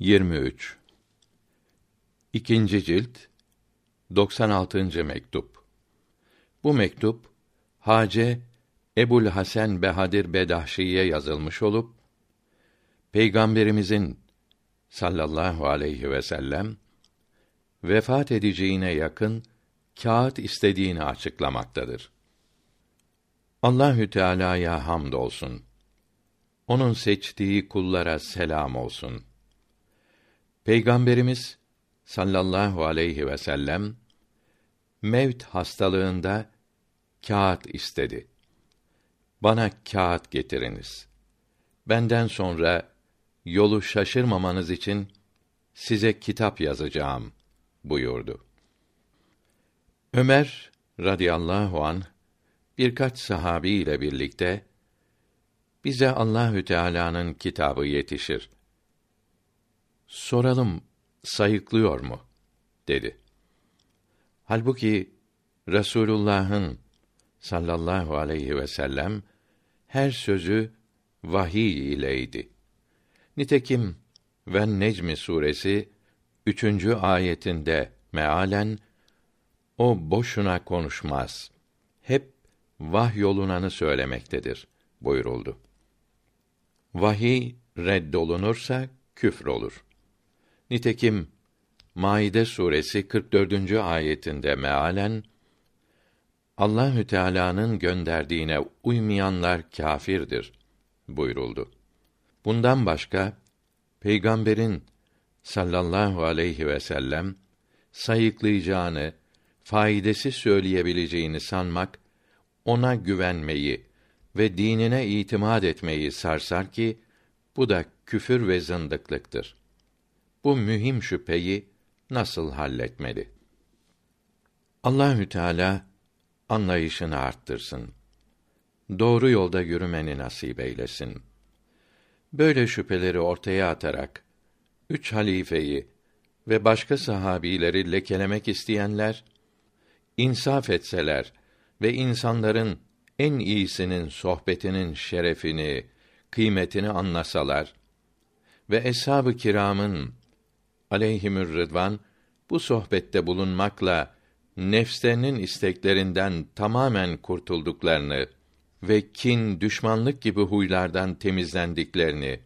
23 İkinci cilt 96. mektup. Bu mektup Hace Ebul Hasan Behadir Bedahşi'ye yazılmış olup Peygamberimizin sallallahu aleyhi ve sellem vefat edeceğine yakın kağıt istediğini açıklamaktadır. Allahü Teala'ya hamdolsun. Onun seçtiği kullara selam olsun. Peygamberimiz sallallahu aleyhi ve sellem mevt hastalığında kağıt istedi. Bana kağıt getiriniz. Benden sonra yolu şaşırmamanız için size kitap yazacağım buyurdu. Ömer radıyallahu an birkaç sahabi ile birlikte bize Allahü Teala'nın kitabı yetişir. Soralım sayıklıyor mu? dedi. Halbuki Resulullah'ın sallallahu aleyhi ve sellem her sözü vahiy ileydi. Nitekim ve Necmi suresi üçüncü ayetinde mealen o boşuna konuşmaz. Hep vahyolunanı söylemektedir buyuruldu. Vahiy reddolunursa küfür olur. Nitekim Maide suresi 44. ayetinde mealen Allahü Teala'nın gönderdiğine uymayanlar kâfirdir buyuruldu. Bundan başka peygamberin sallallahu aleyhi ve sellem sayıklayacağını, faydası söyleyebileceğini sanmak ona güvenmeyi ve dinine itimat etmeyi sarsar ki bu da küfür ve zındıklıktır. Bu mühim şüpheyi nasıl halletmeli? Allahü Teala anlayışını arttırsın. Doğru yolda yürümeni nasip eylesin. Böyle şüpheleri ortaya atarak üç halifeyi ve başka sahabileri lekelemek isteyenler insaf etseler ve insanların en iyisinin sohbetinin şerefini, kıymetini anlasalar ve eshab-ı kiramın aleyhimür rıdvan bu sohbette bulunmakla nefslerinin isteklerinden tamamen kurtulduklarını ve kin, düşmanlık gibi huylardan temizlendiklerini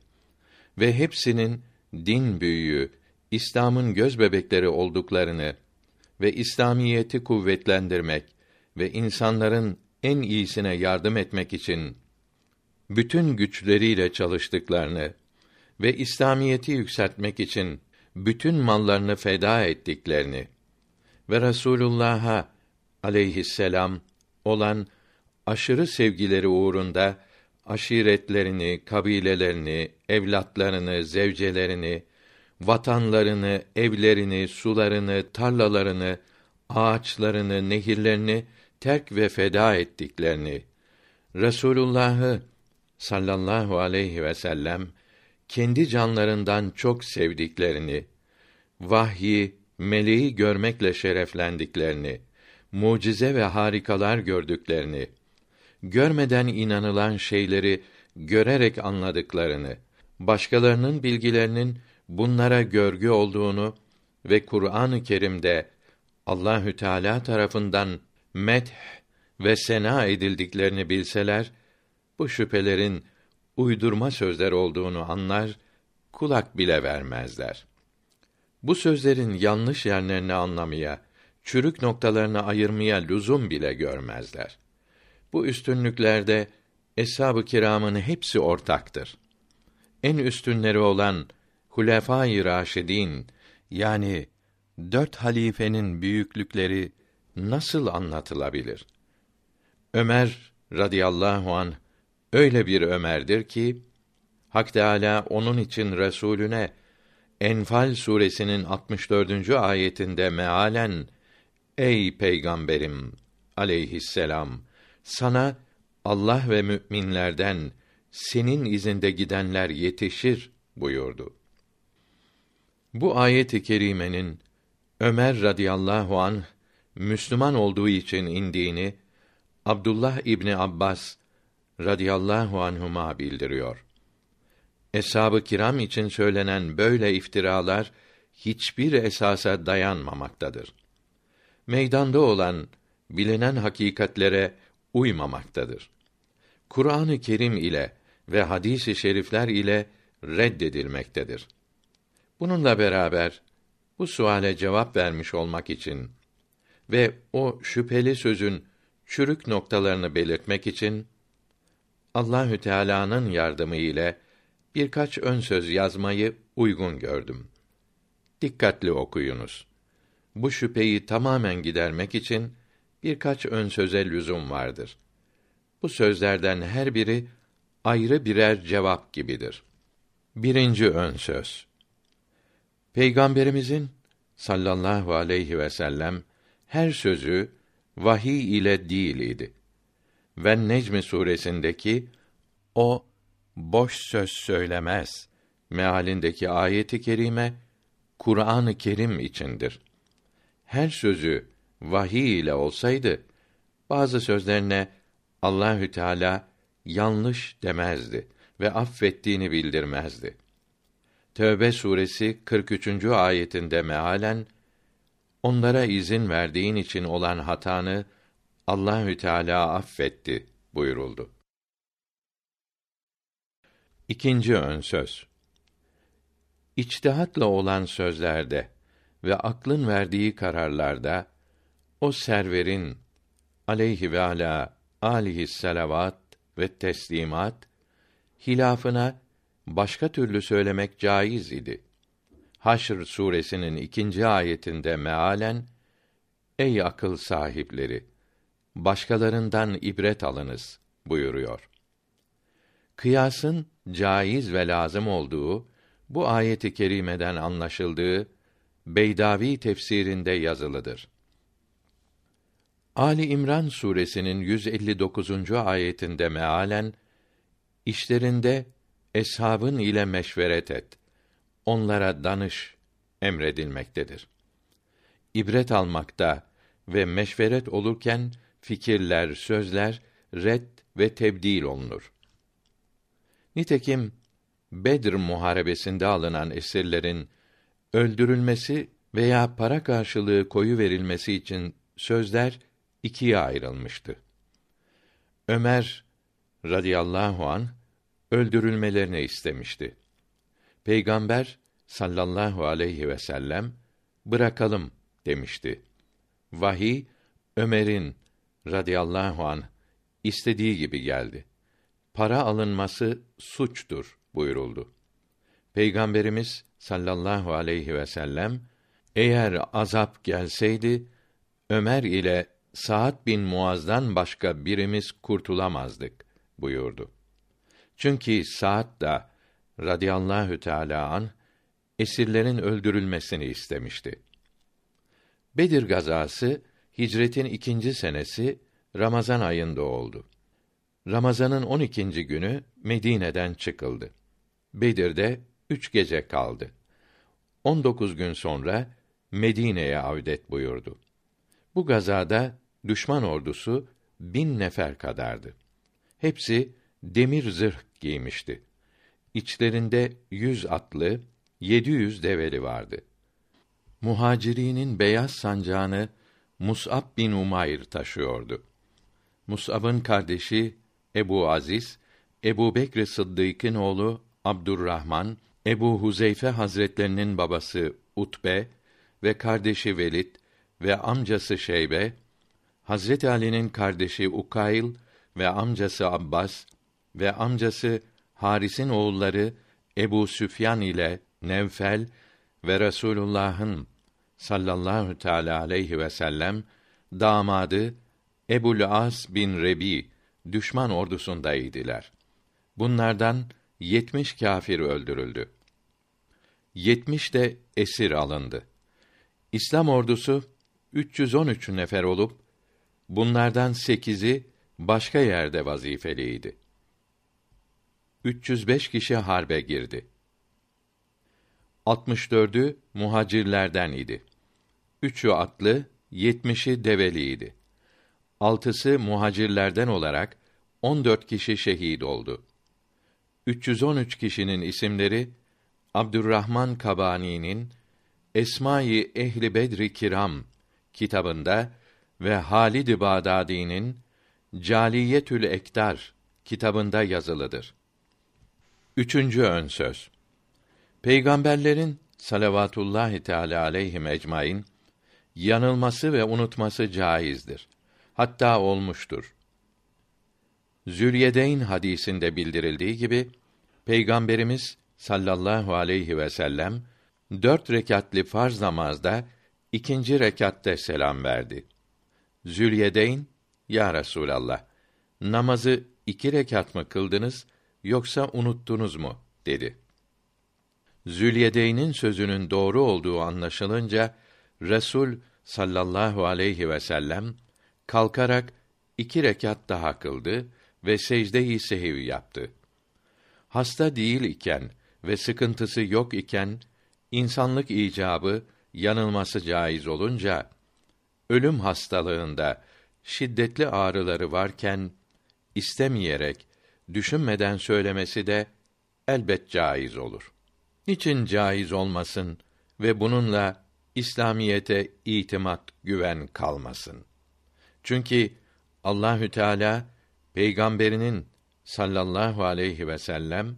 ve hepsinin din büyüğü, İslam'ın göz bebekleri olduklarını ve İslamiyeti kuvvetlendirmek ve insanların en iyisine yardım etmek için bütün güçleriyle çalıştıklarını ve İslamiyeti yükseltmek için bütün mallarını feda ettiklerini ve Resulullah'a aleyhisselam olan aşırı sevgileri uğrunda aşiretlerini, kabilelerini, evlatlarını, zevcelerini, vatanlarını, evlerini, sularını, tarlalarını, ağaçlarını, nehirlerini terk ve feda ettiklerini, Resulullah'ı sallallahu aleyhi ve sellem kendi canlarından çok sevdiklerini, vahyi, meleği görmekle şereflendiklerini, mucize ve harikalar gördüklerini, görmeden inanılan şeyleri görerek anladıklarını, başkalarının bilgilerinin bunlara görgü olduğunu ve Kur'an-ı Kerim'de Allahü Teala tarafından meth ve sena edildiklerini bilseler, bu şüphelerin uydurma sözler olduğunu anlar, kulak bile vermezler. Bu sözlerin yanlış yerlerini anlamaya, çürük noktalarını ayırmaya lüzum bile görmezler. Bu üstünlüklerde eshab-ı kiramın hepsi ortaktır. En üstünleri olan Hulefâ-i Raşidîn yani dört halifenin büyüklükleri nasıl anlatılabilir? Ömer radıyallahu an öyle bir Ömer'dir ki Hak Teâlâ onun için Resulüne Enfal suresinin 64. ayetinde mealen Ey peygamberim aleyhisselam sana Allah ve müminlerden senin izinde gidenler yetişir buyurdu. Bu ayet-i kerimenin Ömer radıyallahu an Müslüman olduğu için indiğini Abdullah İbni Abbas radıyallahu anhuma bildiriyor. Eshab-ı kiram için söylenen böyle iftiralar hiçbir esasa dayanmamaktadır. Meydanda olan bilinen hakikatlere uymamaktadır. Kur'an-ı Kerim ile ve hadis-i şerifler ile reddedilmektedir. Bununla beraber bu suale cevap vermiş olmak için ve o şüpheli sözün çürük noktalarını belirtmek için Allahü Teala'nın yardımı ile birkaç ön söz yazmayı uygun gördüm. Dikkatli okuyunuz. Bu şüpheyi tamamen gidermek için birkaç ön söze lüzum vardır. Bu sözlerden her biri ayrı birer cevap gibidir. Birinci ön söz. Peygamberimizin sallallahu aleyhi ve sellem her sözü vahiy ile değil idi. Ve Necm suresindeki o boş söz söylemez mealindeki ayeti kerime Kur'an-ı Kerim içindir. Her sözü vahiy ile olsaydı bazı sözlerine Allahü Teala yanlış demezdi ve affettiğini bildirmezdi. Tövbe suresi 43. ayetinde mealen onlara izin verdiğin için olan hatanı Allahü Teala affetti buyuruldu. İkinci ön söz. İçtihatla olan sözlerde ve aklın verdiği kararlarda o serverin aleyhi ve ala alihi selavat ve teslimat hilafına başka türlü söylemek caiz idi. Haşr suresinin ikinci ayetinde mealen Ey akıl sahipleri başkalarından ibret alınız buyuruyor. Kıyasın caiz ve lazım olduğu bu ayeti kerimeden anlaşıldığı Beydavi tefsirinde yazılıdır. Ali İmran suresinin 159. ayetinde mealen işlerinde eshabın ile meşveret et. Onlara danış emredilmektedir. İbret almakta ve meşveret olurken fikirler, sözler red ve tebdil olunur. Nitekim Bedir muharebesinde alınan esirlerin öldürülmesi veya para karşılığı koyu verilmesi için sözler ikiye ayrılmıştı. Ömer radıyallahu an öldürülmelerini istemişti. Peygamber sallallahu aleyhi ve sellem bırakalım demişti. Vahiy Ömer'in radıyallahu an istediği gibi geldi. Para alınması suçtur buyuruldu. Peygamberimiz sallallahu aleyhi ve sellem eğer azap gelseydi Ömer ile Saat bin Muaz'dan başka birimiz kurtulamazdık buyurdu. Çünkü Saat da radıyallahu teala an esirlerin öldürülmesini istemişti. Bedir gazası hicretin ikinci senesi Ramazan ayında oldu. Ramazanın on ikinci günü Medine'den çıkıldı. Bedir'de üç gece kaldı. On dokuz gün sonra Medine'ye avdet buyurdu. Bu gazada düşman ordusu bin nefer kadardı. Hepsi demir zırh giymişti. İçlerinde yüz atlı, yedi yüz develi vardı. Muhacirinin beyaz sancağını Mus'ab bin Umayr taşıyordu. Mus'ab'ın kardeşi Ebu Aziz, Ebu Bekr Sıddık'ın oğlu Abdurrahman, Ebu Huzeyfe Hazretlerinin babası Utbe ve kardeşi Velid ve amcası Şeybe, Hazret Ali'nin kardeşi Ukayl ve amcası Abbas ve amcası Haris'in oğulları Ebu Süfyan ile Nevfel ve Resulullah'ın sallallahu teala aleyhi ve sellem damadı Ebul As bin Rebi düşman ordusundaydılar. Bunlardan yetmiş kâfir öldürüldü. Yetmiş de esir alındı. İslam ordusu 313 nefer olup bunlardan sekizi başka yerde vazifeliydi. 305 kişi harbe girdi. 64'ü muhacirlerden idi. Üçü atlı, yetmişi develiydi. Altısı muhacirlerden olarak 14 kişi şehit oldu. 313 kişinin isimleri Abdurrahman Kabani'nin Esma-i Ehli Bedri Kiram kitabında ve Halid Bağdadi'nin Caliyetül Ektar kitabında yazılıdır. Üçüncü ön söz. Peygamberlerin salavatullahi teala aleyhi ecmaîn yanılması ve unutması caizdir. Hatta olmuştur. Zülyedeyn hadisinde bildirildiği gibi Peygamberimiz sallallahu aleyhi ve sellem dört rekatli farz namazda ikinci rekatte selam verdi. Zülyedeyn, ya Resulallah, namazı iki rekat mı kıldınız, yoksa unuttunuz mu? dedi. Zülyedeyn'in sözünün doğru olduğu anlaşılınca, Resul sallallahu aleyhi ve sellem, kalkarak iki rekat daha kıldı ve secde-i sehiv yaptı. Hasta değil iken ve sıkıntısı yok iken, insanlık icabı, yanılması caiz olunca, ölüm hastalığında şiddetli ağrıları varken istemeyerek, düşünmeden söylemesi de elbet caiz olur. Niçin caiz olmasın ve bununla İslamiyete itimat, güven kalmasın? Çünkü Allahü Teala peygamberinin sallallahu aleyhi ve sellem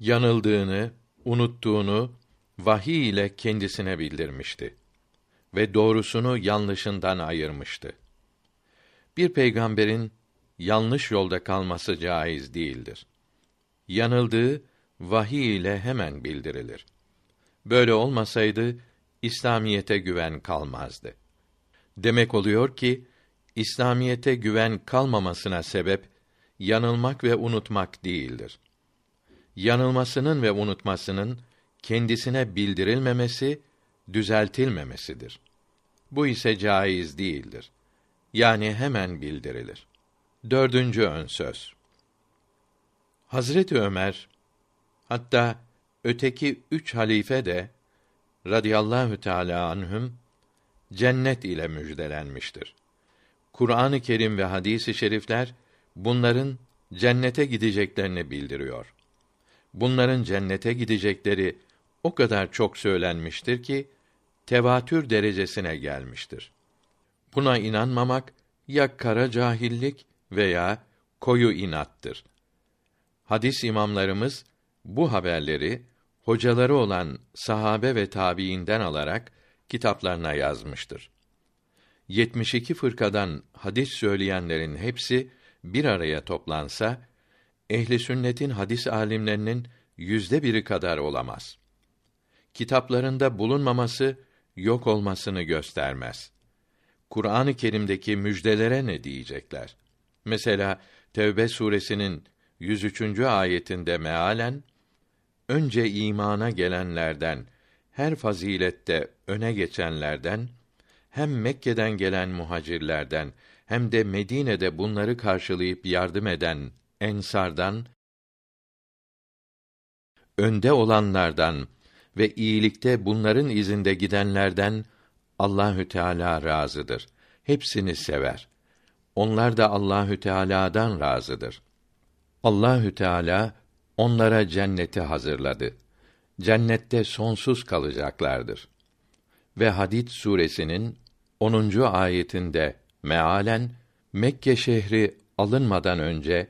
yanıldığını, unuttuğunu vahiy ile kendisine bildirmişti ve doğrusunu yanlışından ayırmıştı. Bir peygamberin yanlış yolda kalması caiz değildir. Yanıldığı vahiy ile hemen bildirilir. Böyle olmasaydı İslamiyete güven kalmazdı. Demek oluyor ki İslamiyete güven kalmamasına sebep yanılmak ve unutmak değildir. Yanılmasının ve unutmasının kendisine bildirilmemesi, düzeltilmemesidir. Bu ise caiz değildir. Yani hemen bildirilir. Dördüncü ön söz. Hazreti Ömer, hatta öteki üç halife de radıyallahu teâlâ anhüm cennet ile müjdelenmiştir. Kur'an-ı Kerim ve hadis-i şerifler bunların cennete gideceklerini bildiriyor. Bunların cennete gidecekleri o kadar çok söylenmiştir ki tevatür derecesine gelmiştir. Buna inanmamak ya kara cahillik veya koyu inattır. Hadis imamlarımız bu haberleri hocaları olan sahabe ve tabiinden alarak kitaplarına yazmıştır. 72 fırkadan hadis söyleyenlerin hepsi bir araya toplansa ehli sünnetin hadis alimlerinin yüzde biri kadar olamaz. Kitaplarında bulunmaması yok olmasını göstermez. Kur'an-ı Kerim'deki müjdelere ne diyecekler? Mesela Tevbe suresinin 103. ayetinde mealen önce imana gelenlerden her fazilette öne geçenlerden hem Mekke'den gelen muhacirlerden hem de Medine'de bunları karşılayıp yardım eden ensardan önde olanlardan ve iyilikte bunların izinde gidenlerden Allahü Teala razıdır. Hepsini sever. Onlar da Allahü Teala'dan razıdır. Allahü Teala onlara cenneti hazırladı. Cennette sonsuz kalacaklardır. Ve Hadid suresinin 10. ayetinde mealen Mekke şehri alınmadan önce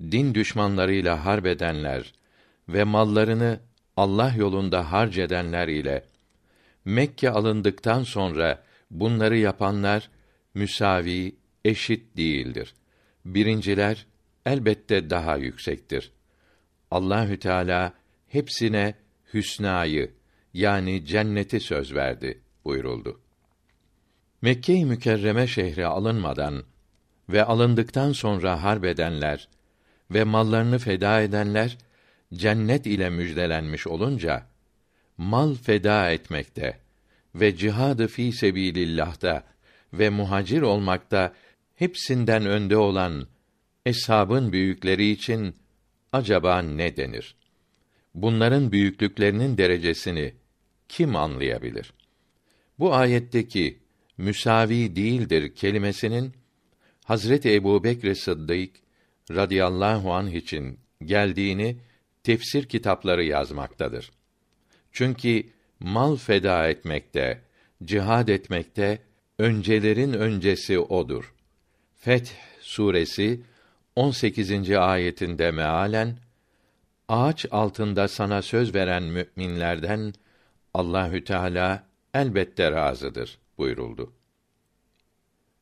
din düşmanlarıyla harbedenler ve mallarını Allah yolunda harc edenler ile Mekke alındıktan sonra bunları yapanlar müsavi, eşit değildir. Birinciler elbette daha yüksektir. Allahü Teala hepsine hüsnayı yani cenneti söz verdi buyuruldu. Mekke-i Mükerreme şehri alınmadan ve alındıktan sonra harbedenler ve mallarını feda edenler cennet ile müjdelenmiş olunca mal feda etmekte ve cihadı fi sebilillah'ta ve muhacir olmakta hepsinden önde olan eshabın büyükleri için acaba ne denir? Bunların büyüklüklerinin derecesini kim anlayabilir? Bu ayetteki müsavi değildir kelimesinin Hazreti Ebu Bekr Sıddık radıyallahu anh için geldiğini tefsir kitapları yazmaktadır. Çünkü mal feda etmekte, cihad etmekte öncelerin öncesi odur. Feth suresi 18. ayetinde mealen ağaç altında sana söz veren müminlerden Allahü Teala elbette razıdır buyuruldu.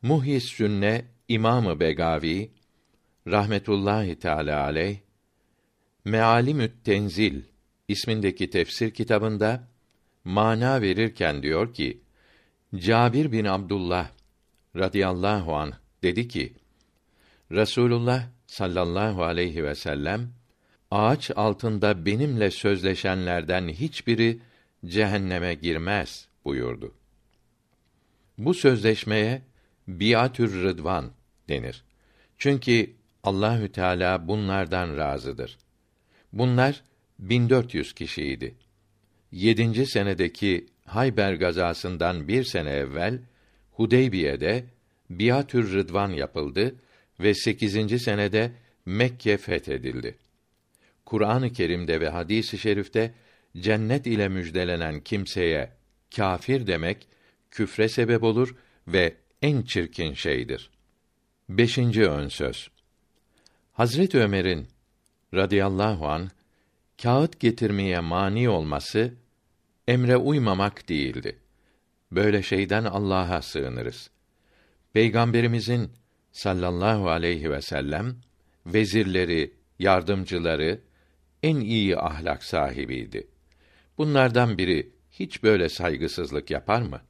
Muhis Sünne İmamı Begavi rahmetullahi teala aleyh Mealimü't Tenzil ismindeki tefsir kitabında mana verirken diyor ki Cabir bin Abdullah radıyallahu an dedi ki Resulullah sallallahu aleyhi ve sellem ağaç altında benimle sözleşenlerden hiçbiri cehenneme girmez buyurdu. Bu sözleşmeye biatür rıdvan denir. Çünkü Allahü Teala bunlardan razıdır. Bunlar 1400 kişiydi. Yedinci senedeki Hayber gazasından bir sene evvel Hudeybiye'de biatür rıdvan yapıldı ve sekizinci senede Mekke fethedildi. Kur'an-ı Kerim'de ve hadis-i şerifte cennet ile müjdelenen kimseye kafir demek küfre sebep olur ve en çirkin şeydir. Beşinci ön söz. Hazret Ömer'in radıyallahu an kağıt getirmeye mani olması emre uymamak değildi. Böyle şeyden Allah'a sığınırız. Peygamberimizin sallallahu aleyhi ve sellem vezirleri, yardımcıları en iyi ahlak sahibiydi. Bunlardan biri hiç böyle saygısızlık yapar mı?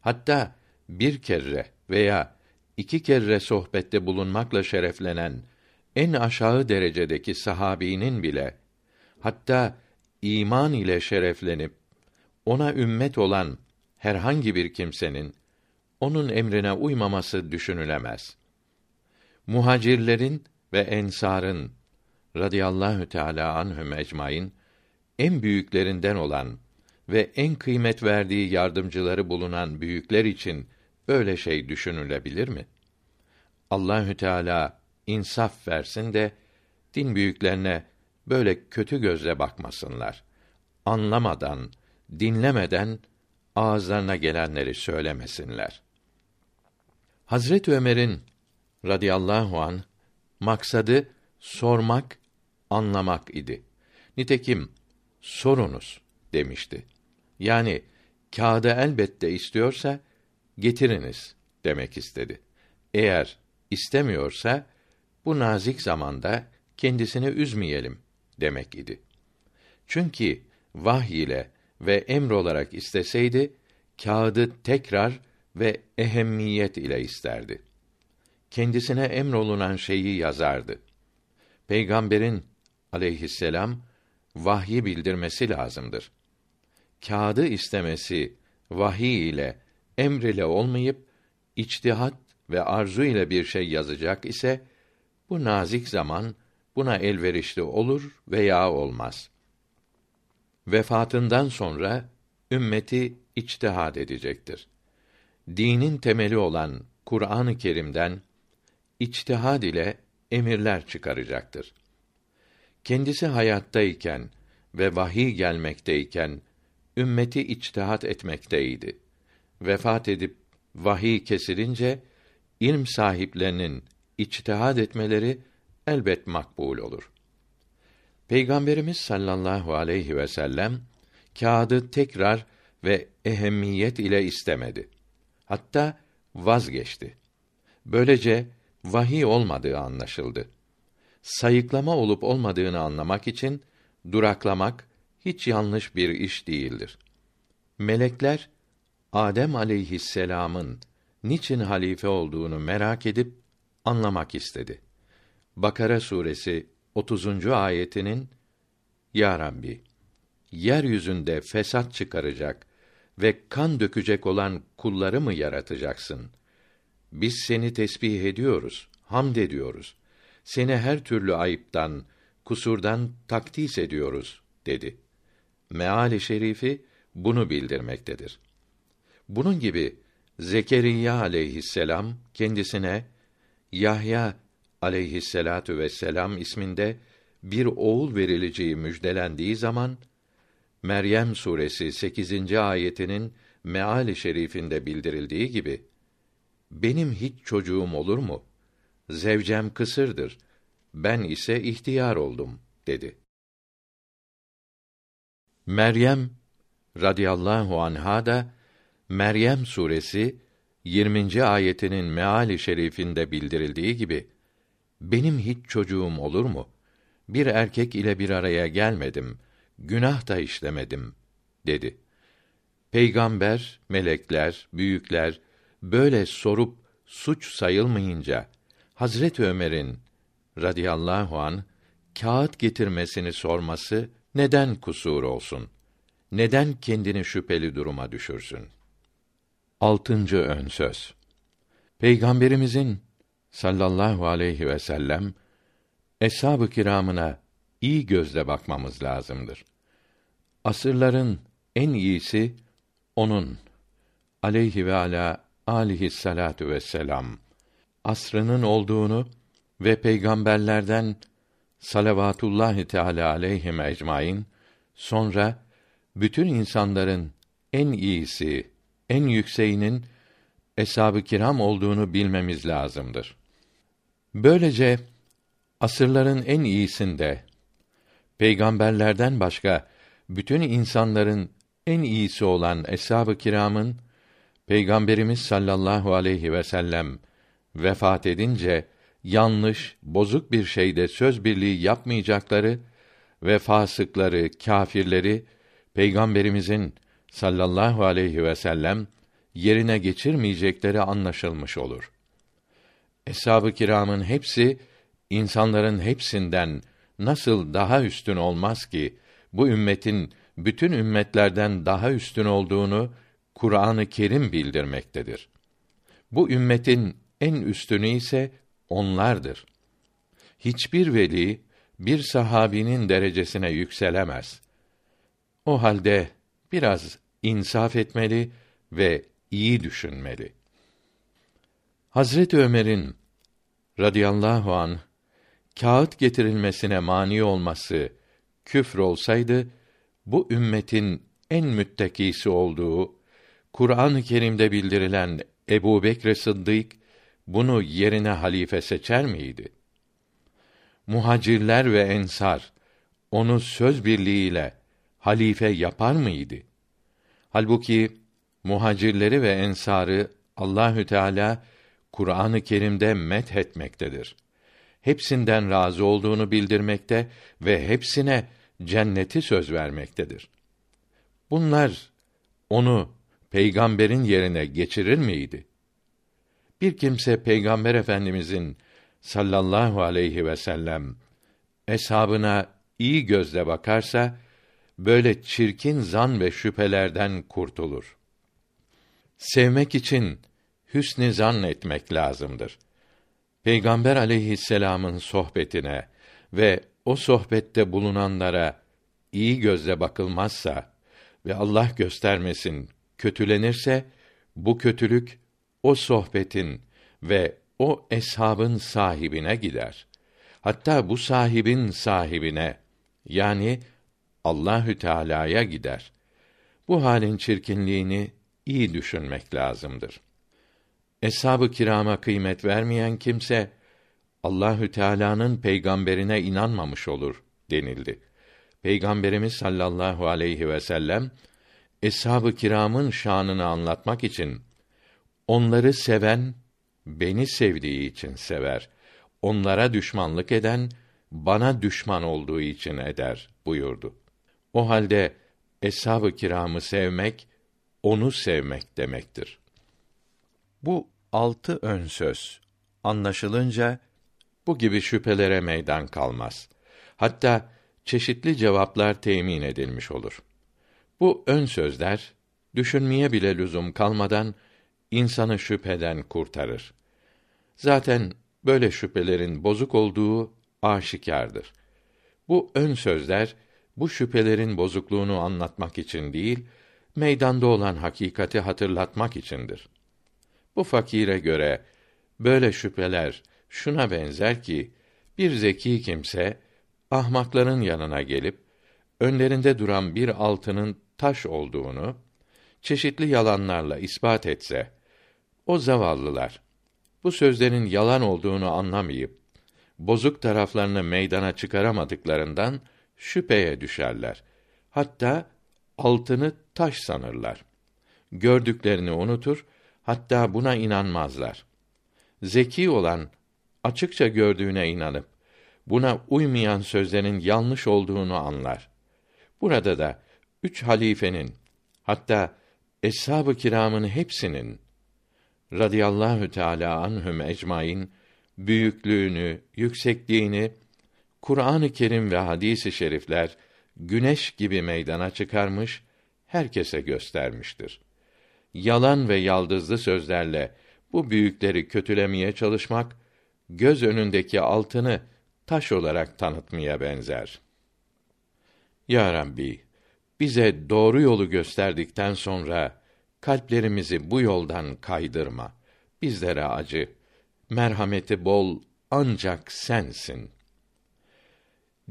Hatta bir kere veya iki kere sohbette bulunmakla şereflenen en aşağı derecedeki sahabinin bile hatta iman ile şereflenip ona ümmet olan herhangi bir kimsenin onun emrine uymaması düşünülemez. Muhacirlerin ve ensarın radıyallahu teala anhum ecmaîn en büyüklerinden olan ve en kıymet verdiği yardımcıları bulunan büyükler için böyle şey düşünülebilir mi? Allahü Teala insaf versin de din büyüklerine böyle kötü gözle bakmasınlar. Anlamadan, dinlemeden ağızlarına gelenleri söylemesinler. Hazret Ömer'in radıyallahu an maksadı sormak, anlamak idi. Nitekim sorunuz demişti. Yani kağıdı elbette istiyorsa getiriniz demek istedi. Eğer istemiyorsa bu nazik zamanda kendisini üzmeyelim demek idi. Çünkü vahiy ile ve emr olarak isteseydi kağıdı tekrar ve ehemmiyet ile isterdi. Kendisine emrolunan şeyi yazardı. Peygamberin aleyhisselam vahyi bildirmesi lazımdır. Kağıdı istemesi vahiy ile emr ile olmayıp içtihat ve arzu ile bir şey yazacak ise bu nazik zaman buna elverişli olur veya olmaz. Vefatından sonra ümmeti içtihad edecektir. Dinin temeli olan Kur'an-ı Kerim'den içtihad ile emirler çıkaracaktır. Kendisi hayattayken ve vahiy gelmekteyken ümmeti içtihat etmekteydi. Vefat edip vahiy kesilince ilm sahiplerinin içtihad etmeleri elbet makbul olur. Peygamberimiz sallallahu aleyhi ve sellem kağıdı tekrar ve ehemmiyet ile istemedi. Hatta vazgeçti. Böylece vahiy olmadığı anlaşıldı. Sayıklama olup olmadığını anlamak için duraklamak hiç yanlış bir iş değildir. Melekler Adem aleyhisselam'ın niçin halife olduğunu merak edip anlamak istedi. Bakara suresi 30. ayetinin Ya Rabbi yeryüzünde fesat çıkaracak ve kan dökecek olan kulları mı yaratacaksın? Biz seni tesbih ediyoruz, hamd ediyoruz. Seni her türlü ayıptan, kusurdan takdis ediyoruz dedi. Meali şerifi bunu bildirmektedir. Bunun gibi Zekeriya aleyhisselam kendisine Yahya aleyhisselatu vesselam isminde bir oğul verileceği müjdelendiği zaman Meryem suresi 8. ayetinin meali şerifinde bildirildiği gibi benim hiç çocuğum olur mu? Zevcem kısırdır. Ben ise ihtiyar oldum dedi. Meryem radıyallahu anha da Meryem suresi 20. ayetinin meali şerifinde bildirildiği gibi benim hiç çocuğum olur mu? Bir erkek ile bir araya gelmedim, günah da işlemedim dedi. Peygamber, melekler, büyükler böyle sorup suç sayılmayınca Hazret Ömer'in radıyallahu an kağıt getirmesini sorması neden kusur olsun? Neden kendini şüpheli duruma düşürsün? Altıncı ön söz. Peygamberimizin sallallahu aleyhi ve sellem eshab-ı kiramına iyi gözle bakmamız lazımdır. Asırların en iyisi onun aleyhi ve ala alihi salatu vesselam asrının olduğunu ve peygamberlerden salavatullahi teala aleyhim ecmaîn sonra bütün insanların en iyisi, en yükseğinin eshab-ı kiram olduğunu bilmemiz lazımdır. Böylece asırların en iyisinde peygamberlerden başka bütün insanların en iyisi olan eshab-ı kiramın Peygamberimiz sallallahu aleyhi ve sellem vefat edince yanlış, bozuk bir şeyde söz birliği yapmayacakları ve fasıkları, kâfirleri Peygamberimizin sallallahu aleyhi ve sellem yerine geçirmeyecekleri anlaşılmış olur. Eshab-ı kiramın hepsi insanların hepsinden nasıl daha üstün olmaz ki bu ümmetin bütün ümmetlerden daha üstün olduğunu Kur'an-ı Kerim bildirmektedir. Bu ümmetin en üstünü ise onlardır. Hiçbir veli bir sahabinin derecesine yükselemez. O halde biraz insaf etmeli ve iyi düşünmeli. Hazret Ömer'in radıyallahu an kağıt getirilmesine mani olması küfr olsaydı bu ümmetin en müttekisi olduğu Kur'an-ı Kerim'de bildirilen Ebu Bekr Sıddık bunu yerine halife seçer miydi? Muhacirler ve ensar onu söz birliğiyle halife yapar mıydı? Halbuki muhacirleri ve ensarı Allahü Teala Kur'an-ı Kerim'de met etmektedir. Hepsinden razı olduğunu bildirmekte ve hepsine cenneti söz vermektedir. Bunlar onu peygamberin yerine geçirir miydi? Bir kimse peygamber efendimizin sallallahu aleyhi ve sellem eshabına iyi gözle bakarsa böyle çirkin zan ve şüphelerden kurtulur. Sevmek için hüsnü zan etmek lazımdır. Peygamber aleyhisselam'ın sohbetine ve o sohbette bulunanlara iyi gözle bakılmazsa ve Allah göstermesin kötülenirse bu kötülük o sohbetin ve o eshabın sahibine gider. Hatta bu sahibin sahibine yani Allahü Teala'ya gider. Bu halin çirkinliğini iyi düşünmek lazımdır. Eshab-ı kirama kıymet vermeyen kimse Allahü Teala'nın peygamberine inanmamış olur denildi. Peygamberimiz sallallahu aleyhi ve sellem eshab-ı kiramın şanını anlatmak için onları seven beni sevdiği için sever. Onlara düşmanlık eden bana düşman olduğu için eder buyurdu. O halde eshab-ı kiramı sevmek onu sevmek demektir. Bu altı ön söz anlaşılınca bu gibi şüphelere meydan kalmaz. Hatta çeşitli cevaplar temin edilmiş olur. Bu ön sözler düşünmeye bile lüzum kalmadan insanı şüpheden kurtarır. Zaten böyle şüphelerin bozuk olduğu aşikardır. Bu ön sözler bu şüphelerin bozukluğunu anlatmak için değil, meydanda olan hakikati hatırlatmak içindir. Bu fakire göre böyle şüpheler şuna benzer ki bir zeki kimse ahmakların yanına gelip önlerinde duran bir altının taş olduğunu çeşitli yalanlarla ispat etse o zavallılar bu sözlerin yalan olduğunu anlamayıp bozuk taraflarını meydana çıkaramadıklarından şüpheye düşerler. Hatta altını taş sanırlar. Gördüklerini unutur, hatta buna inanmazlar. Zeki olan açıkça gördüğüne inanıp buna uymayan sözlerin yanlış olduğunu anlar. Burada da üç halifenin hatta eshab-ı kiramın hepsinin radıyallahu teala anhum ecmaîn büyüklüğünü, yüksekliğini Kur'an-ı Kerim ve hadis-i şerifler güneş gibi meydana çıkarmış, herkese göstermiştir. Yalan ve yaldızlı sözlerle bu büyükleri kötülemeye çalışmak göz önündeki altını taş olarak tanıtmaya benzer. Ya Rabbi, bize doğru yolu gösterdikten sonra kalplerimizi bu yoldan kaydırma. Bizlere acı. Merhameti bol ancak sensin.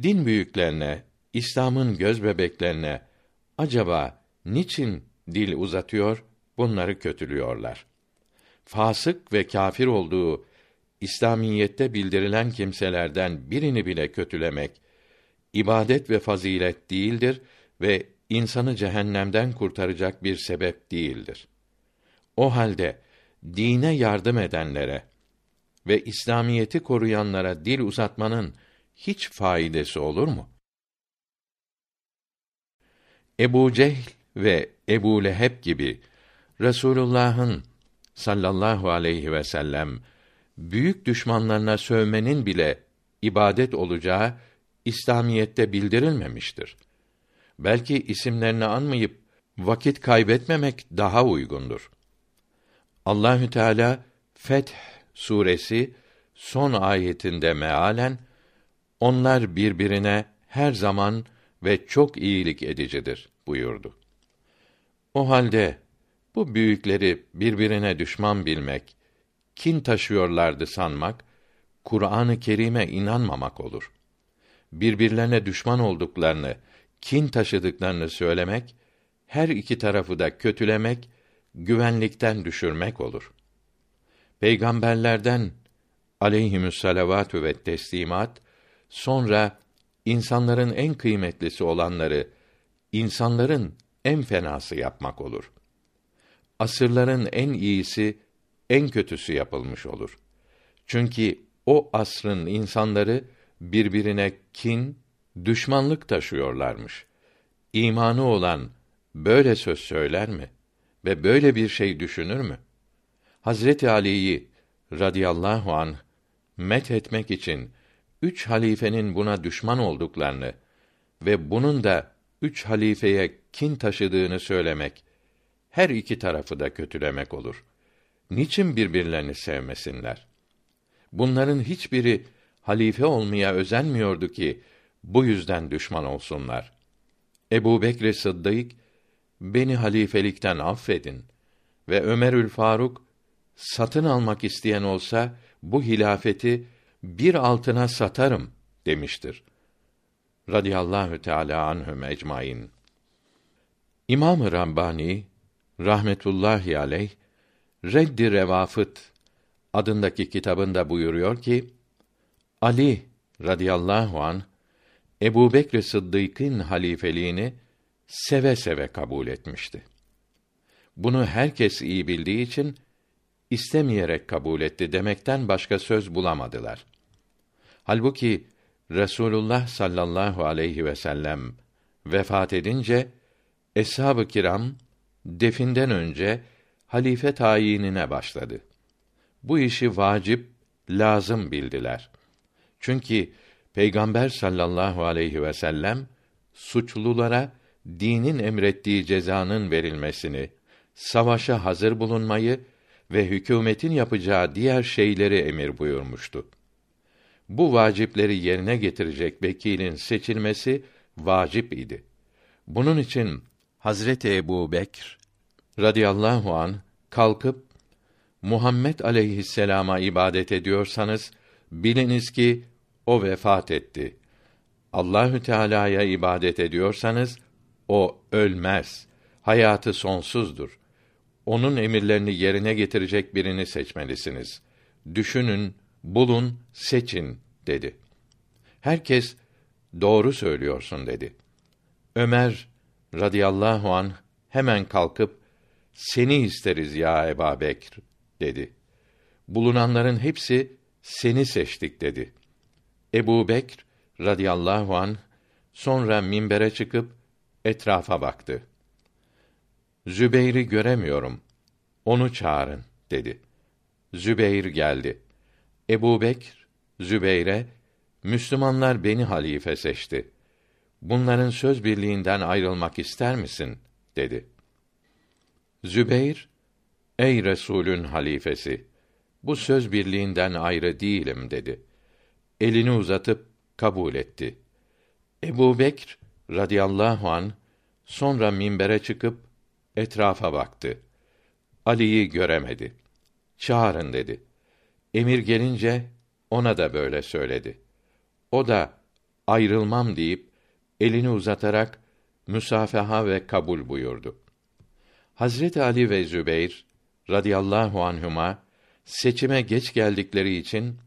Din büyüklerine, İslam'ın göz bebeklerine acaba niçin dil uzatıyor, bunları kötülüyorlar? Fasık ve kâfir olduğu İslamiyette bildirilen kimselerden birini bile kötülemek ibadet ve fazilet değildir ve insanı cehennemden kurtaracak bir sebep değildir. O halde dine yardım edenlere ve İslamiyeti koruyanlara dil uzatmanın hiç faydası olur mu? Ebu Cehl ve Ebu Leheb gibi Resulullah'ın sallallahu aleyhi ve sellem büyük düşmanlarına sövmenin bile ibadet olacağı İslamiyette bildirilmemiştir. Belki isimlerini anmayıp vakit kaybetmemek daha uygundur. Allahü Teala Feth suresi son ayetinde mealen onlar birbirine her zaman ve çok iyilik edicidir buyurdu. O halde bu büyükleri birbirine düşman bilmek, kin taşıyorlardı sanmak, Kur'an-ı Kerim'e inanmamak olur. Birbirlerine düşman olduklarını, kin taşıdıklarını söylemek, her iki tarafı da kötülemek, güvenlikten düşürmek olur. Peygamberlerden aleyhimüs salavatü ve teslimat sonra insanların en kıymetlisi olanları insanların en fenası yapmak olur. Asırların en iyisi en kötüsü yapılmış olur. Çünkü o asrın insanları birbirine kin, düşmanlık taşıyorlarmış. İmanı olan böyle söz söyler mi ve böyle bir şey düşünür mü? Hazreti Ali'yi radıyallahu an met etmek için üç halifenin buna düşman olduklarını ve bunun da üç halifeye kin taşıdığını söylemek her iki tarafı da kötülemek olur. Niçin birbirlerini sevmesinler? Bunların hiçbiri halife olmaya özenmiyordu ki bu yüzden düşman olsunlar. Ebu Bekr Sıddık, beni halifelikten affedin ve Ömerül Faruk, satın almak isteyen olsa, bu hilafeti bir altına satarım demiştir. Radiyallahu Teala anhum ecmaîn. İmam-ı Rabbani rahmetullahi aleyh Reddi Revafıt adındaki kitabında buyuruyor ki Ali radıyallahu an Ebu Bekr Sıddık'ın halifeliğini seve seve kabul etmişti. Bunu herkes iyi bildiği için istemeyerek kabul etti demekten başka söz bulamadılar. Halbuki Resulullah sallallahu aleyhi ve sellem vefat edince eshab-ı kiram definden önce halife tayinine başladı. Bu işi vacip, lazım bildiler. Çünkü Peygamber sallallahu aleyhi ve sellem suçlulara dinin emrettiği cezanın verilmesini, savaşa hazır bulunmayı ve hükümetin yapacağı diğer şeyleri emir buyurmuştu. Bu vacipleri yerine getirecek vekilin seçilmesi vacip idi. Bunun için Hazreti Ebu Bekr radıyallahu an kalkıp Muhammed aleyhisselama ibadet ediyorsanız biliniz ki o vefat etti. Allahü Teala'ya ibadet ediyorsanız o ölmez. Hayatı sonsuzdur. Onun emirlerini yerine getirecek birini seçmelisiniz. Düşünün, bulun, seçin dedi. Herkes doğru söylüyorsun dedi. Ömer radıyallahu an hemen kalkıp seni isteriz ya Bekr dedi. Bulunanların hepsi seni seçtik dedi. Ebu Bekr radıyallahu an sonra minbere çıkıp etrafa baktı. Zübeyr'i göremiyorum. Onu çağırın dedi. Zübeyr geldi. Ebu Bekr, Zübeyr'e, Müslümanlar beni halife seçti. Bunların söz birliğinden ayrılmak ister misin? dedi. Zübeyr, ey Resulün halifesi, bu söz birliğinden ayrı değilim dedi. Elini uzatıp kabul etti. Ebu Bekr radıyallahu an sonra minbere çıkıp etrafa baktı. Ali'yi göremedi. Çağırın dedi. Emir gelince ona da böyle söyledi. O da ayrılmam deyip elini uzatarak müsafaha ve kabul buyurdu. Hazreti Ali ve Zübeyr radıyallahu anhuma seçime geç geldikleri için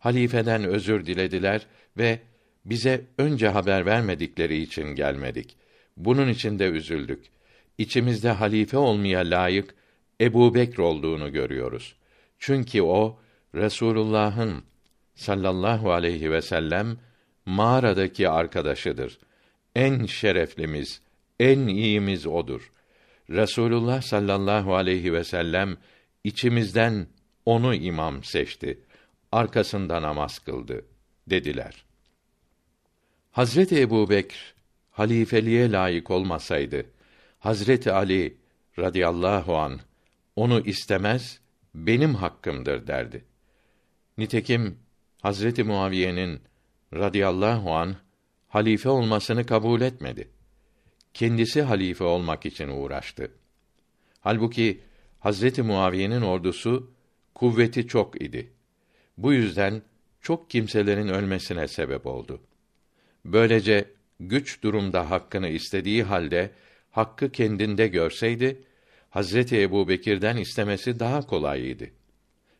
halifeden özür dilediler ve bize önce haber vermedikleri için gelmedik. Bunun için de üzüldük. İçimizde halife olmaya layık Ebu Bekr olduğunu görüyoruz. Çünkü o Resulullah'ın sallallahu aleyhi ve sellem mağaradaki arkadaşıdır. En şereflimiz, en iyimiz odur. Resulullah sallallahu aleyhi ve sellem içimizden onu imam seçti. Arkasında namaz kıldı dediler. Hazreti Ebu Bekr halifeliğe layık olmasaydı, Hazreti Ali radıyallahu an onu istemez, benim hakkımdır derdi. Nitekim Hazreti Muaviye'nin radıyallahu an halife olmasını kabul etmedi. Kendisi halife olmak için uğraştı. Halbuki Hazreti Muaviye'nin ordusu kuvveti çok idi. Bu yüzden çok kimselerin ölmesine sebep oldu. Böylece güç durumda hakkını istediği halde hakkı kendinde görseydi Hazreti Ebubekir'den istemesi daha kolayıydı.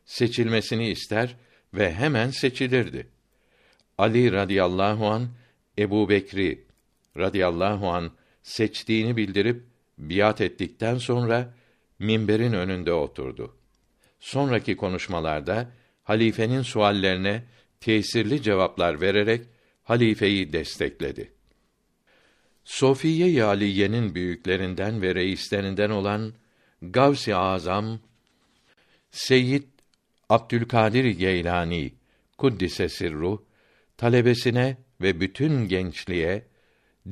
Seçilmesini ister ve hemen seçilirdi. Ali radıyallahu an Ebu Bekri radıyallahu an seçtiğini bildirip biat ettikten sonra minberin önünde oturdu. Sonraki konuşmalarda halifenin suallerine tesirli cevaplar vererek halifeyi destekledi. Sofiye Aliye'nin büyüklerinden ve reislerinden olan Gavs-ı Azam Seyyid Abdülkadir Geylani kuddise sirru talebesine ve bütün gençliğe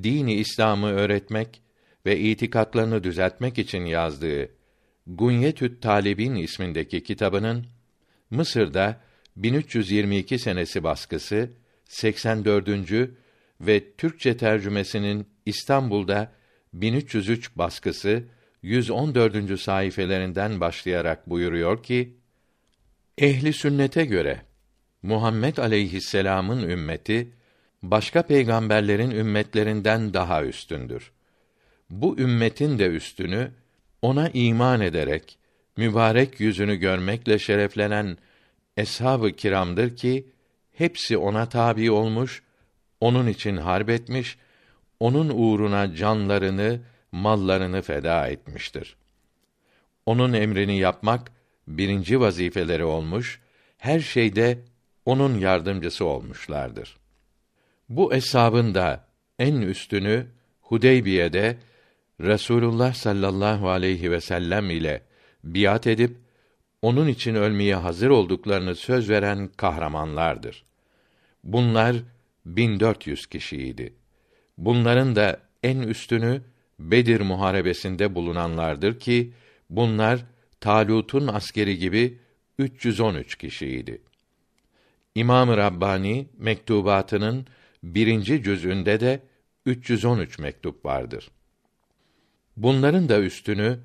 dini İslam'ı öğretmek ve itikatlarını düzeltmek için yazdığı Gunyetü't Talibin ismindeki kitabının Mısır'da 1322 senesi baskısı 84. ve Türkçe tercümesinin İstanbul'da 1303 baskısı 114. sayfelerinden başlayarak buyuruyor ki: Ehli sünnete göre Muhammed aleyhisselam'ın ümmeti başka peygamberlerin ümmetlerinden daha üstündür. Bu ümmetin de üstünü ona iman ederek mübarek yüzünü görmekle şereflenen eshab-ı kiramdır ki hepsi ona tabi olmuş, onun için harp etmiş, onun uğruna canlarını, mallarını feda etmiştir. Onun emrini yapmak birinci vazifeleri olmuş, her şeyde onun yardımcısı olmuşlardır. Bu eshabın da en üstünü Hudeybiye'de Resulullah sallallahu aleyhi ve sellem ile biat edip onun için ölmeye hazır olduklarını söz veren kahramanlardır. Bunlar 1400 kişiydi. Bunların da en üstünü Bedir muharebesinde bulunanlardır ki bunlar Talut'un askeri gibi 313 kişiydi. İmam-ı Rabbani mektubatının birinci cüzünde de 313 mektup vardır. Bunların da üstünü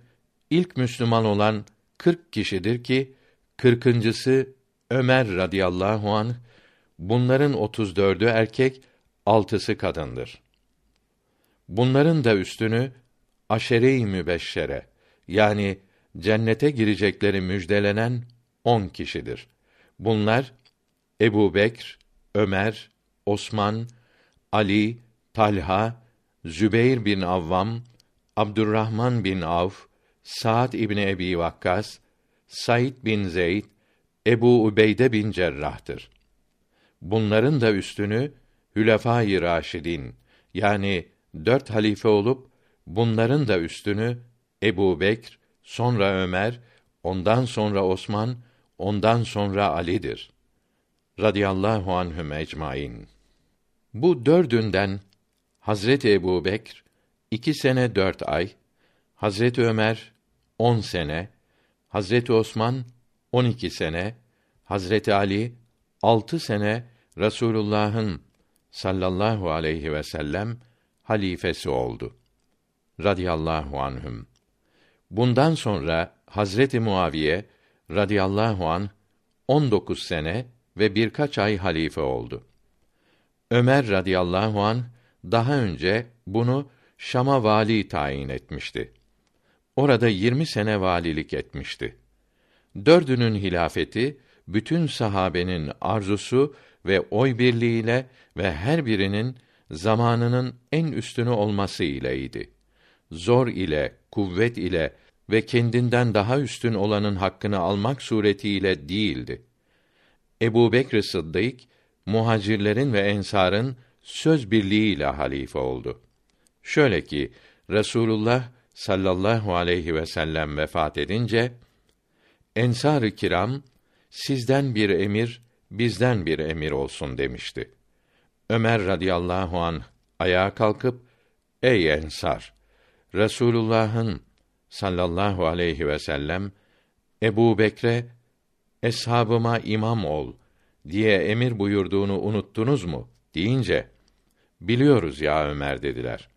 ilk Müslüman olan 40 kişidir ki kırkıncısı Ömer radıyallahu an bunların 34'ü erkek altısı kadındır. Bunların da üstünü aşere-i mübeşşere yani cennete girecekleri müjdelenen on kişidir. Bunlar Ebu Bekr, Ömer, Osman, Ali, Talha, Zübeyr bin Avvam, Abdurrahman bin Avf, Sa'd İbni Ebi Vakkas, Said bin Zeyd, Ebu Ubeyde bin Cerrah'tır. Bunların da üstünü Hülefâ-i Raşidin yani dört halife olup bunların da üstünü Ebu Bekr, sonra Ömer, ondan sonra Osman, ondan sonra Ali'dir. Radiyallahu anhüm ecmaîn. Bu dördünden Hazreti Ebu Bekr iki sene dört ay, Hazreti Ömer on sene, Hazreti Osman on iki sene, Hazreti Ali altı sene Rasulullah'ın sallallahu aleyhi ve sellem halifesi oldu. Radiyallahu anhüm. Bundan sonra Hazreti Muaviye radıyallahu an 19 sene ve birkaç ay halife oldu. Ömer radıyallahu an daha önce bunu Şam'a vali tayin etmişti. Orada 20 sene valilik etmişti. Dördünün hilafeti bütün sahabenin arzusu ve oy birliğiyle ve her birinin zamanının en üstünü olması ileydi. Zor ile, kuvvet ile ve kendinden daha üstün olanın hakkını almak suretiyle değildi. Ebu Bekr Sıddık, muhacirlerin ve ensarın söz birliğiyle halife oldu. Şöyle ki, Resulullah sallallahu aleyhi ve sellem vefat edince, Ensar-ı kiram, sizden bir emir, bizden bir emir olsun demişti. Ömer radıyallahu an ayağa kalkıp, ey ensar, Resulullah'ın sallallahu aleyhi ve sellem Ebu Bekre eshabıma imam ol diye emir buyurduğunu unuttunuz mu deyince biliyoruz ya Ömer dediler.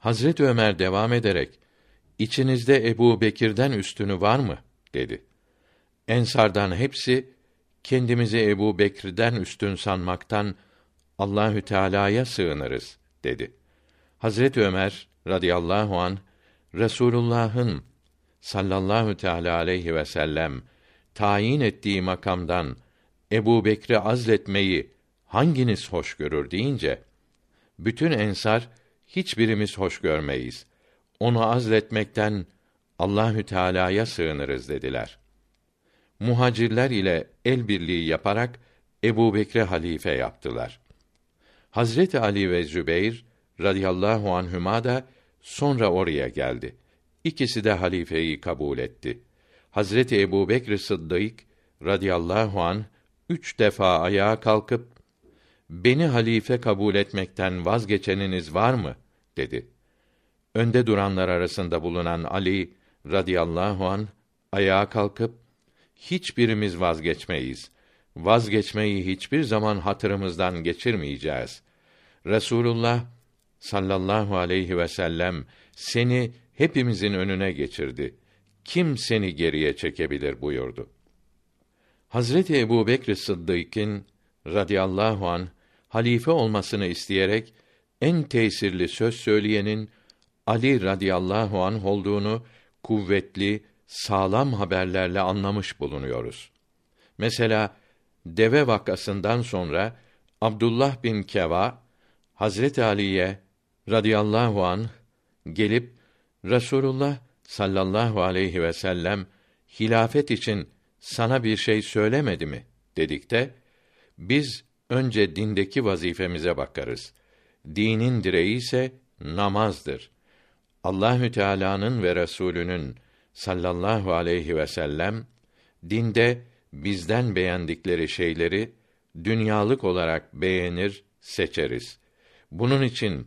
Hazret Ömer devam ederek içinizde Ebu Bekir'den üstünü var mı dedi. Ensardan hepsi kendimizi Ebu Bekir'den üstün sanmaktan Allahü Teala'ya sığınırız dedi. Hazret Ömer radıyallahu an Resulullah'ın sallallahu teala aleyhi ve sellem tayin ettiği makamdan Ebu Bekri azletmeyi hanginiz hoş görür deyince bütün ensar hiçbirimiz hoş görmeyiz. Onu azletmekten Allahü Teala'ya sığınırız dediler. Muhacirler ile el birliği yaparak Ebu Bekre halife yaptılar. Hazreti Ali ve Zübeyr radıyallahu anhüma da sonra oraya geldi. İkisi de halifeyi kabul etti. Hazreti Ebu Bekr Sıddık radıyallahu an üç defa ayağa kalkıp beni halife kabul etmekten vazgeçeniniz var mı dedi. Önde duranlar arasında bulunan Ali radıyallahu an ayağa kalkıp hiçbirimiz vazgeçmeyiz. Vazgeçmeyi hiçbir zaman hatırımızdan geçirmeyeceğiz. Resulullah sallallahu aleyhi ve sellem seni hepimizin önüne geçirdi. Kim seni geriye çekebilir buyurdu. Hazreti Ebu Bekr Sıddık'ın radıyallahu an halife olmasını isteyerek en tesirli söz söyleyenin Ali radıyallahu an olduğunu kuvvetli, sağlam haberlerle anlamış bulunuyoruz. Mesela deve vakasından sonra Abdullah bin Keva Hazreti Ali'ye radıyallahu an gelip Resulullah sallallahu aleyhi ve sellem hilafet için sana bir şey söylemedi mi dedikte biz önce dindeki vazifemize bakarız. Dinin direği ise namazdır. Allahü Teala'nın ve Resulünün sallallahu aleyhi ve sellem dinde bizden beğendikleri şeyleri dünyalık olarak beğenir, seçeriz. Bunun için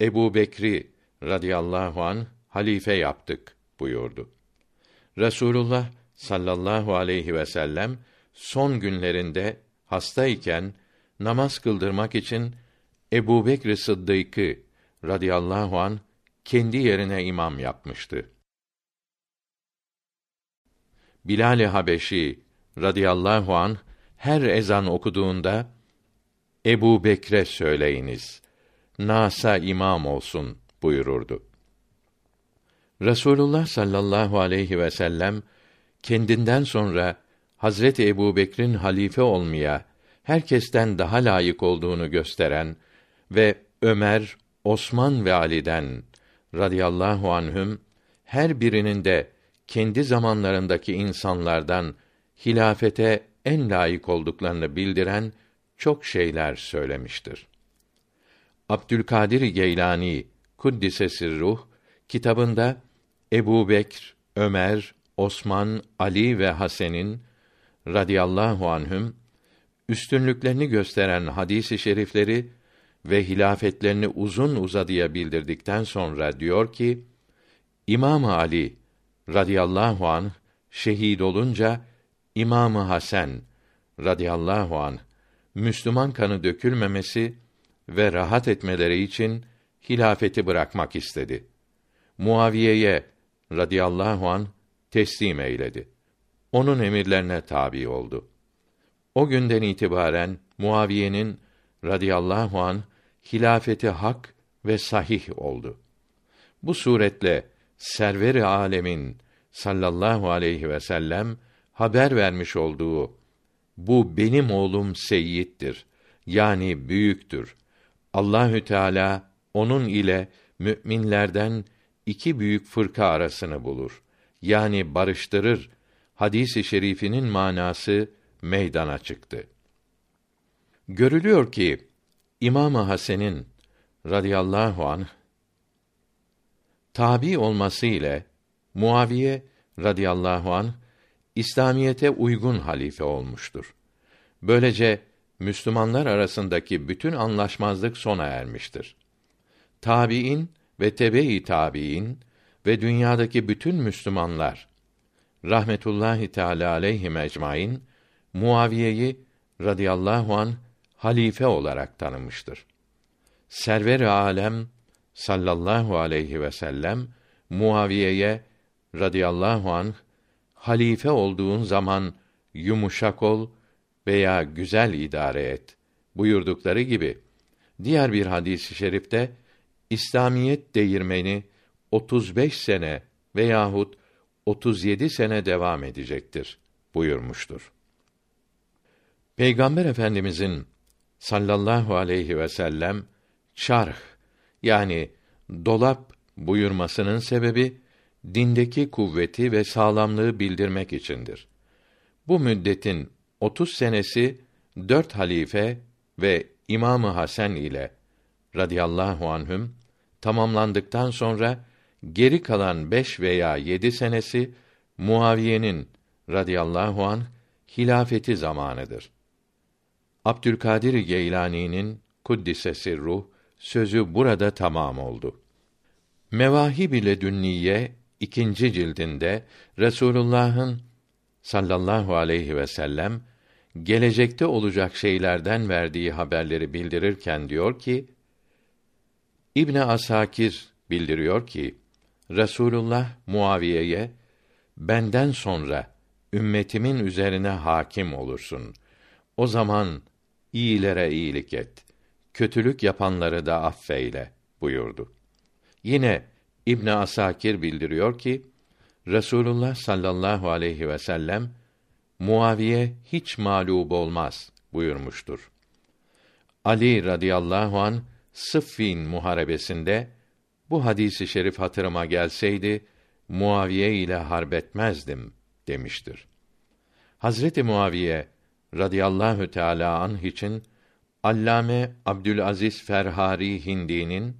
Ebu Bekri radıyallahu an halife yaptık buyurdu. Resulullah sallallahu aleyhi ve sellem son günlerinde hastayken namaz kıldırmak için Ebu Bekr Sıddık'ı radıyallahu an kendi yerine imam yapmıştı. Bilal-i Habeşi radıyallahu an her ezan okuduğunda Ebu Bekre söyleyiniz. Nasa imam olsun buyururdu. Resulullah sallallahu aleyhi ve sellem kendinden sonra Hazreti Ebu Bekir'in halife olmaya herkesten daha layık olduğunu gösteren ve Ömer, Osman ve Ali'den radıyallahu anhüm her birinin de kendi zamanlarındaki insanlardan hilafete en layık olduklarını bildiren çok şeyler söylemiştir. Abdülkadir Geylani Kuddise ruh kitabında Ebu Bekr, Ömer, Osman, Ali ve Hasen'in radıyallahu anhüm üstünlüklerini gösteren hadisi şerifleri ve hilafetlerini uzun uzadıya bildirdikten sonra diyor ki İmam Ali radıyallahu an şehit olunca İmamı Hasan radıyallahu an Müslüman kanı dökülmemesi ve rahat etmeleri için hilafeti bırakmak istedi. Muaviye'ye radıyallahu an teslim eyledi. Onun emirlerine tabi oldu. O günden itibaren Muaviye'nin radıyallahu an hilafeti hak ve sahih oldu. Bu suretle server-i alemin sallallahu aleyhi ve sellem haber vermiş olduğu bu benim oğlum Seyyid'dir. Yani büyüktür. Allahü Teala onun ile müminlerden iki büyük fırka arasını bulur. Yani barıştırır. Hadisi şerifinin manası meydana çıktı. Görülüyor ki İmam Hasen'in radıyallahu anh tabi olması ile Muaviye radıyallahu an İslamiyete uygun halife olmuştur. Böylece Müslümanlar arasındaki bütün anlaşmazlık sona ermiştir. Tabiin ve tebe-i tabiin ve dünyadaki bütün Müslümanlar rahmetullahi teala aleyhi ecmaîn Muaviye'yi radıyallahu an halife olarak tanımıştır. Server-i alem sallallahu aleyhi ve sellem Muaviye'ye radıyallahu an halife olduğun zaman yumuşak ol veya güzel idare et buyurdukları gibi diğer bir hadis-i şerifte İslamiyet değirmeni 35 sene veyahut 37 sene devam edecektir buyurmuştur. Peygamber Efendimizin sallallahu aleyhi ve sellem çarh yani dolap buyurmasının sebebi dindeki kuvveti ve sağlamlığı bildirmek içindir. Bu müddetin 30 senesi dört halife ve İmamı Hasan ile radıyallahu anhüm tamamlandıktan sonra geri kalan beş veya yedi senesi Muaviye'nin radıyallahu an hilafeti zamanıdır. Abdülkadir Geylani'nin kuddisesi ruh sözü burada tamam oldu. Mevahib ile Dünniye ikinci cildinde Resulullah'ın sallallahu aleyhi ve sellem gelecekte olacak şeylerden verdiği haberleri bildirirken diyor ki İbn Asakir bildiriyor ki Resulullah Muaviye'ye benden sonra ümmetimin üzerine hakim olursun. O zaman iyilere iyilik et. Kötülük yapanları da affeyle buyurdu. Yine İbn Asakir bildiriyor ki Resulullah sallallahu aleyhi ve sellem Muaviye hiç mağlup olmaz buyurmuştur. Ali radıyallahu an Sıffin muharebesinde bu hadisi şerif hatırıma gelseydi Muaviye ile harbetmezdim demiştir. Hazreti Muaviye radıyallahu teala anh için Allame Abdülaziz Ferhari Hindi'nin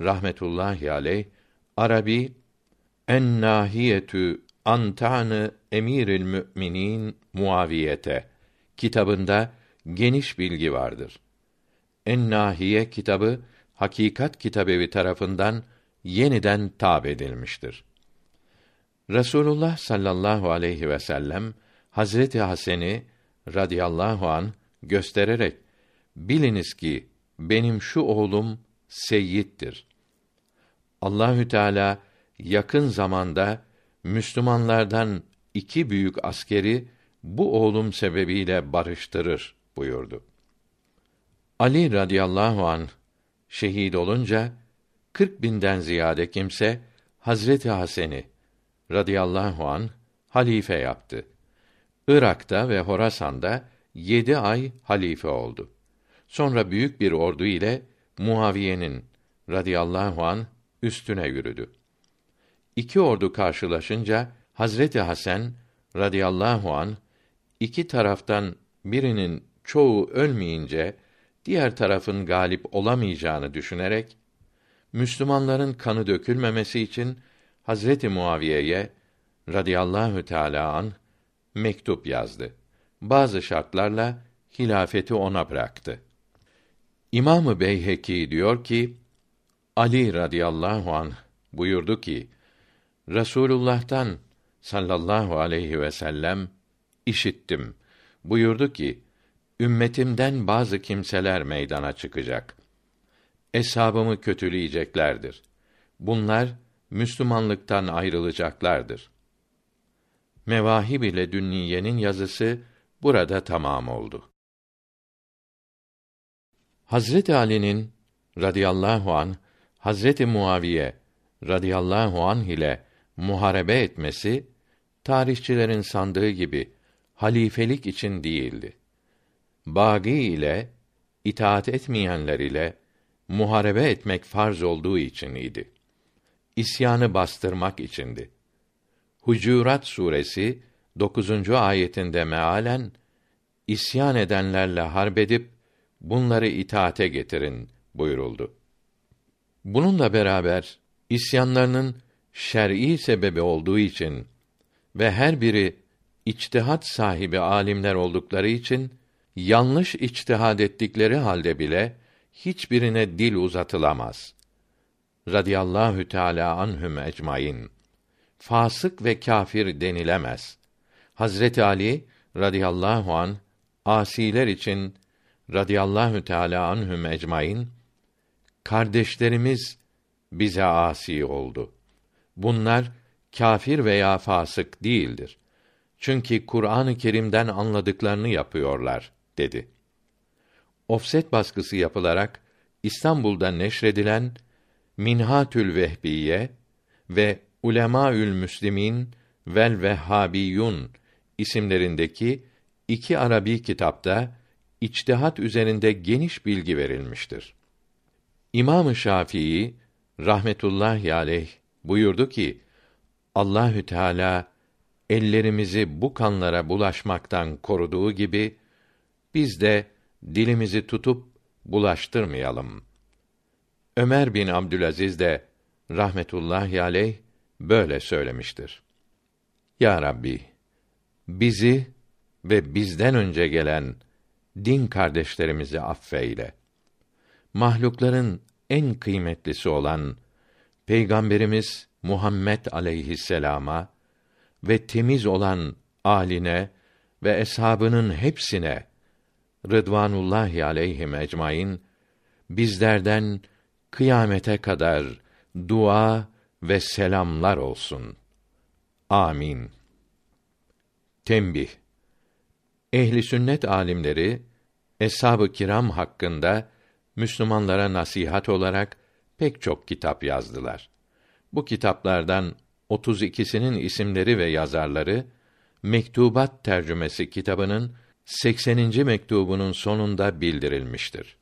rahmetullahi aleyh Arabi en nahiyetü antanı emiril müminin Muaviyete kitabında geniş bilgi vardır. En Nahiye kitabı Hakikat Kitabevi tarafından yeniden tab edilmiştir. Resulullah sallallahu aleyhi ve sellem Hazreti Hasen'i radıyallahu an göstererek biliniz ki benim şu oğlum seyyittir. Allahü Teala yakın zamanda Müslümanlardan iki büyük askeri bu oğlum sebebiyle barıştırır buyurdu. Ali radıyallahu an şehit olunca 40 binden ziyade kimse Hazreti Hasan'ı radıyallahu an halife yaptı. Irak'ta ve Horasan'da yedi ay halife oldu. Sonra büyük bir ordu ile Muaviye'nin radıyallahu an üstüne yürüdü. İki ordu karşılaşınca Hazreti Hasan radıyallahu an iki taraftan birinin çoğu ölmeyince diğer tarafın galip olamayacağını düşünerek Müslümanların kanı dökülmemesi için Hazreti Muaviye'ye radıyallahu teala an mektup yazdı. Bazı şartlarla hilafeti ona bıraktı. İmamı Beyheki diyor ki Ali radıyallahu an buyurdu ki Resulullah'tan sallallahu aleyhi ve sellem işittim. Buyurdu ki ümmetimden bazı kimseler meydana çıkacak. Eshabımı kötüleyeceklerdir. Bunlar Müslümanlıktan ayrılacaklardır. Mevahib ile Dünniye'nin yazısı burada tamam oldu. Hazreti Ali'nin radıyallahu an Hazreti Muaviye radıyallahu anh ile muharebe etmesi tarihçilerin sandığı gibi halifelik için değildi. Bagi ile itaat etmeyenler ile muharebe etmek farz olduğu için idi. İsyanı bastırmak içindi. Hucurat suresi 9. ayetinde mealen isyan edenlerle harbedip bunları itaate getirin buyuruldu. Bununla beraber isyanlarının şer'i sebebi olduğu için ve her biri içtihat sahibi alimler oldukları için yanlış içtihad ettikleri halde bile hiçbirine dil uzatılamaz. Radiyallahu Teala anhum ecmaîn. Fasık ve kâfir denilemez. Hazreti Ali radıyallahu an asiler için radıyallahu teala anhum ecmaîn kardeşlerimiz bize asi oldu. Bunlar kâfir veya fasık değildir. Çünkü Kur'an-ı Kerim'den anladıklarını yapıyorlar dedi. Ofset baskısı yapılarak İstanbul'da neşredilen Minhatül Vehbiye ve Ulemaül Müslimin vel Vehhabiyun isimlerindeki iki Arabi kitapta içtihat üzerinde geniş bilgi verilmiştir. İmam-ı Şafii rahmetullahi aleyh buyurdu ki Allahü Teala ellerimizi bu kanlara bulaşmaktan koruduğu gibi biz de dilimizi tutup bulaştırmayalım. Ömer bin Abdülaziz de rahmetullahi aleyh böyle söylemiştir. Ya Rabbi, bizi ve bizden önce gelen din kardeşlerimizi affeyle. Mahlukların en kıymetlisi olan Peygamberimiz Muhammed aleyhisselama ve temiz olan aline ve eshabının hepsine Rıdvanullahi aleyhim ecmaîn bizlerden kıyamete kadar dua ve selamlar olsun. Amin. Tembih. Ehli sünnet alimleri eshab-ı kiram hakkında Müslümanlara nasihat olarak pek çok kitap yazdılar. Bu kitaplardan 32'sinin isimleri ve yazarları Mektubat tercümesi kitabının 80. mektubunun sonunda bildirilmiştir.